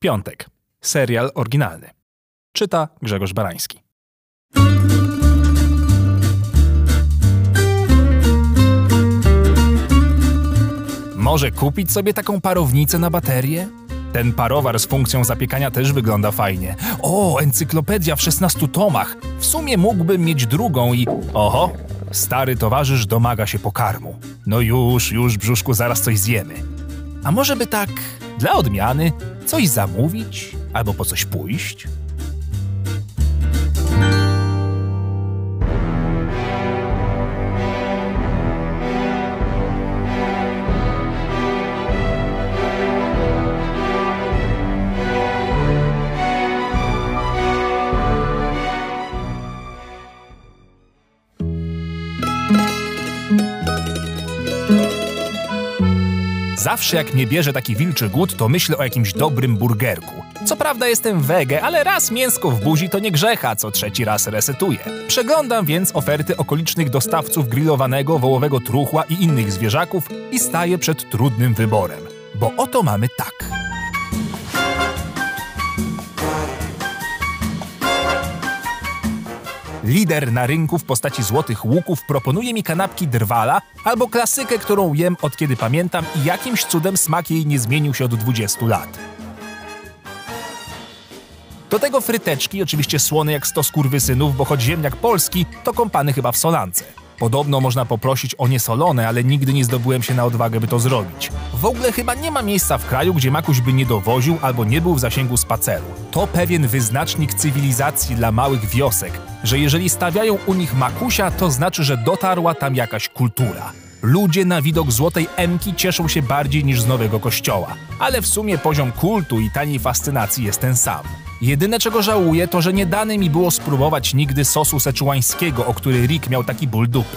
Piątek. Serial oryginalny. Czyta Grzegorz Barański. Może kupić sobie taką parownicę na baterię? Ten parowar z funkcją zapiekania też wygląda fajnie. O, encyklopedia w 16 tomach. W sumie mógłbym mieć drugą i... Oho, stary towarzysz domaga się pokarmu. No już, już, brzuszku, zaraz coś zjemy. A może by tak, dla odmiany, coś zamówić albo po coś pójść? Zawsze jak mnie bierze taki wilczy głód, to myślę o jakimś dobrym burgerku. Co prawda jestem wege, ale raz mięsko w buzi to nie grzecha, co trzeci raz resetuję. Przeglądam więc oferty okolicznych dostawców grillowanego, wołowego truchła i innych zwierzaków i staję przed trudnym wyborem. Bo oto mamy tak. Lider na rynku w postaci złotych łuków proponuje mi kanapki drwala albo klasykę, którą jem od kiedy pamiętam i jakimś cudem smak jej nie zmienił się od 20 lat. Do tego fryteczki, oczywiście słone jak sto skurwysynów, bo choć ziemniak polski, to kąpany chyba w solance. Podobno można poprosić o niesolone, ale nigdy nie zdobyłem się na odwagę, by to zrobić. W ogóle chyba nie ma miejsca w kraju, gdzie makuś by nie dowoził albo nie był w zasięgu spaceru. To pewien wyznacznik cywilizacji dla małych wiosek, że jeżeli stawiają u nich makusia, to znaczy, że dotarła tam jakaś kultura. Ludzie na widok złotej emki cieszą się bardziej niż z nowego kościoła, ale w sumie poziom kultu i taniej fascynacji jest ten sam. Jedyne czego żałuję to, że nie dane mi było spróbować nigdy sosu seczuańskiego, o który Rick miał taki ból dupy.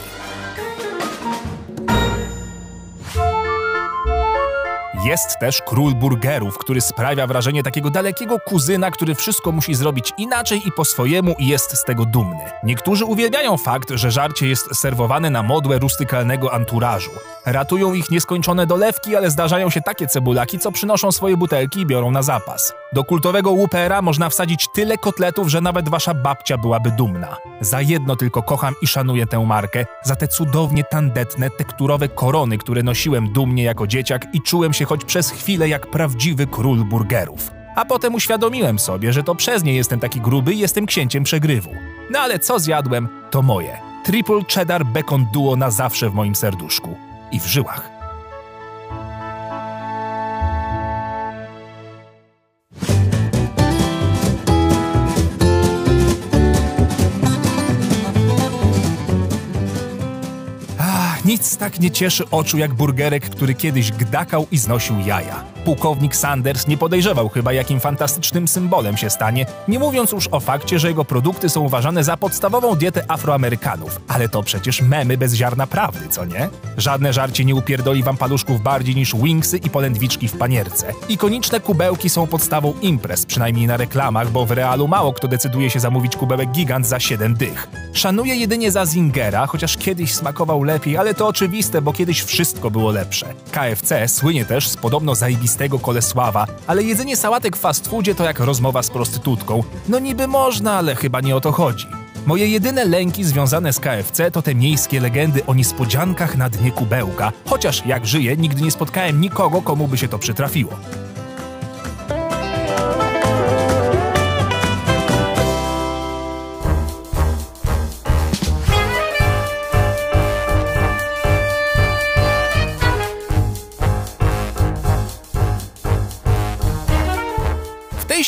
Jest też król burgerów, który sprawia wrażenie takiego dalekiego kuzyna, który wszystko musi zrobić inaczej i po swojemu i jest z tego dumny. Niektórzy uwielbiają fakt, że żarcie jest serwowane na modłę rustykalnego anturażu. Ratują ich nieskończone dolewki, ale zdarzają się takie cebulaki, co przynoszą swoje butelki i biorą na zapas. Do kultowego łupera można wsadzić tyle kotletów, że nawet wasza babcia byłaby dumna. Za jedno tylko kocham i szanuję tę markę, za te cudownie tandetne, tekturowe korony, które nosiłem dumnie jako dzieciak i czułem się choć przez chwilę jak prawdziwy król burgerów. A potem uświadomiłem sobie, że to przez nie jestem taki gruby i jestem księciem przegrywu. No ale co zjadłem, to moje. Triple cheddar bacon duo na zawsze w moim serduszku i w żyłach. Nic tak nie cieszy oczu jak burgerek, który kiedyś gdakał i znosił jaja. Pułkownik Sanders nie podejrzewał chyba, jakim fantastycznym symbolem się stanie, nie mówiąc już o fakcie, że jego produkty są uważane za podstawową dietę Afroamerykanów. Ale to przecież memy bez ziarna prawdy, co nie? Żadne żarcie nie upierdoli wam paluszków bardziej niż wingsy i polędwiczki w panierce. Ikoniczne kubełki są podstawą imprez, przynajmniej na reklamach, bo w realu mało kto decyduje się zamówić kubełek gigant za 7 dych. Szanuję jedynie za Zingera, chociaż kiedyś smakował lepiej, ale to oczywiste, bo kiedyś wszystko było lepsze. KFC słynie też z podobno zajebistego kolesława, ale jedzenie sałatek w fast foodzie to jak rozmowa z prostytutką. No niby można, ale chyba nie o to chodzi. Moje jedyne lęki związane z KFC to te miejskie legendy o niespodziankach na dnie kubełka, chociaż jak żyję, nigdy nie spotkałem nikogo, komu by się to przytrafiło.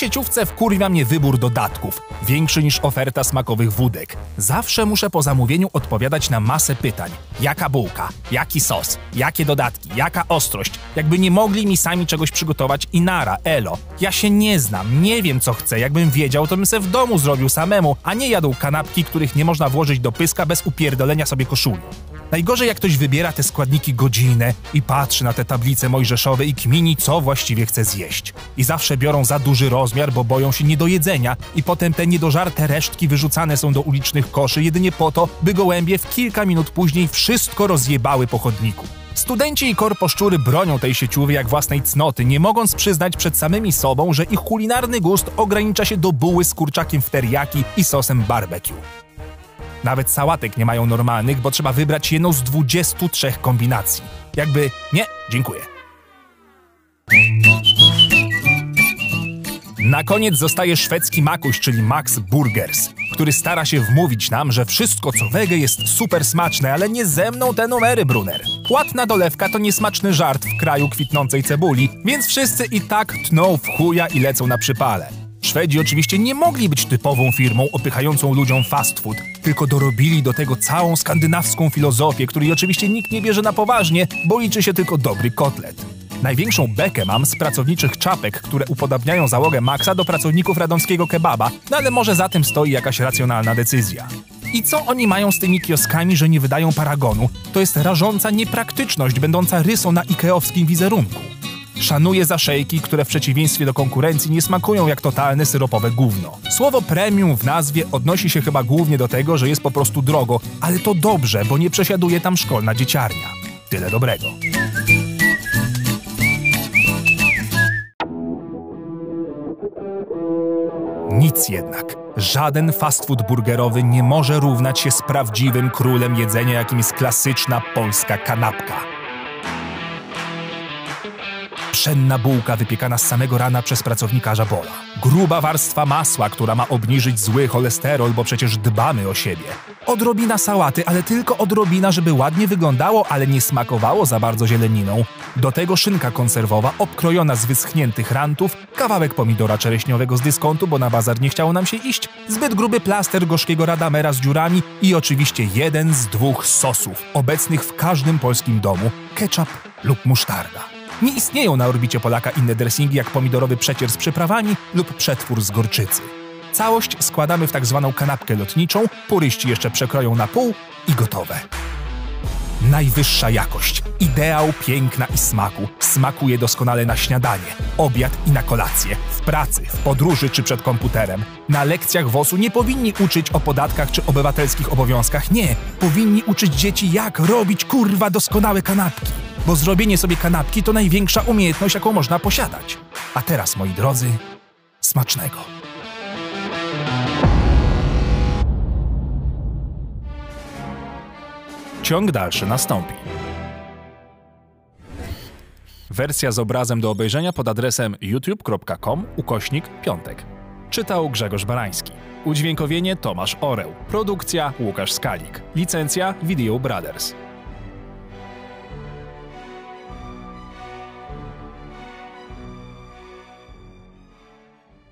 Sieciówce wkurwia mnie wybór dodatków, większy niż oferta smakowych wódek. Zawsze muszę po zamówieniu odpowiadać na masę pytań. Jaka bułka? Jaki sos? Jakie dodatki? Jaka ostrość? Jakby nie mogli mi sami czegoś przygotować i nara, elo. Ja się nie znam, nie wiem co chcę. Jakbym wiedział, to bym se w domu zrobił samemu, a nie jadł kanapki, których nie można włożyć do pyska bez upierdolenia sobie koszuli. Najgorzej jak ktoś wybiera te składniki godzinę i patrzy na te tablice mojżeszowe i kmini, co właściwie chce zjeść. I zawsze biorą za duży rozmiar, bo boją się niedojedzenia i potem te niedożarte resztki wyrzucane są do ulicznych koszy jedynie po to, by gołębie w kilka minut później wszystko rozjebały po chodniku. Studenci i korposzczury bronią tej sieciówy jak własnej cnoty, nie mogąc przyznać przed samymi sobą, że ich kulinarny gust ogranicza się do buły z kurczakiem w teriyaki i sosem barbecue. Nawet sałatek nie mają normalnych, bo trzeba wybrać jedną z 23 kombinacji. Jakby nie, dziękuję. Na koniec zostaje szwedzki makuś, czyli Max Burgers, który stara się wmówić nam, że wszystko co wege jest super smaczne, ale nie ze mną te numery, Brunner. Płatna dolewka to niesmaczny żart w kraju kwitnącej cebuli, więc wszyscy i tak tną w chuja i lecą na przypale. Szwedzi oczywiście nie mogli być typową firmą opychającą ludziom fast food, tylko dorobili do tego całą skandynawską filozofię, której oczywiście nikt nie bierze na poważnie, bo liczy się tylko dobry kotlet. Największą bekę mam z pracowniczych czapek, które upodabniają załogę Maxa do pracowników radomskiego kebaba, no ale może za tym stoi jakaś racjonalna decyzja. I co oni mają z tymi kioskami, że nie wydają paragonu? To jest rażąca niepraktyczność, będąca rysą na ikeowskim wizerunku. Szanuję zaszejki, które w przeciwieństwie do konkurencji nie smakują jak totalne syropowe gówno. Słowo premium w nazwie odnosi się chyba głównie do tego, że jest po prostu drogo, ale to dobrze, bo nie przesiaduje tam szkolna dzieciarnia. Tyle dobrego. Nic jednak. Żaden fast food burgerowy nie może równać się z prawdziwym królem jedzenia, jakim jest klasyczna polska kanapka. Pszenna bułka wypiekana z samego rana przez pracownika Bola. Gruba warstwa masła, która ma obniżyć zły cholesterol, bo przecież dbamy o siebie. Odrobina sałaty, ale tylko odrobina, żeby ładnie wyglądało, ale nie smakowało za bardzo zieleniną. Do tego szynka konserwowa obkrojona z wyschniętych rantów, kawałek pomidora czereśniowego z dyskontu, bo na bazar nie chciało nam się iść, zbyt gruby plaster gorzkiego radamera z dziurami i oczywiście jeden z dwóch sosów, obecnych w każdym polskim domu, ketchup lub musztarda. Nie istnieją na orbicie Polaka inne dressingi jak pomidorowy przecier z przyprawami lub przetwór z gorczycy. Całość składamy w tak zwaną kanapkę lotniczą, puryści jeszcze przekroją na pół i gotowe. Najwyższa jakość, ideał piękna i smaku. Smakuje doskonale na śniadanie, obiad i na kolację, w pracy, w podróży czy przed komputerem. Na lekcjach WOS-u nie powinni uczyć o podatkach czy obywatelskich obowiązkach, nie. Powinni uczyć dzieci jak robić kurwa doskonałe kanapki. Bo zrobienie sobie kanapki to największa umiejętność, jaką można posiadać. A teraz, moi drodzy, smacznego. Ciąg dalszy nastąpi. Wersja z obrazem do obejrzenia pod adresem youtube.com ukośnik piątek. Czytał Grzegorz Barański. Udźwiękowienie Tomasz Oreł. Produkcja Łukasz Skalik. Licencja Video Brothers.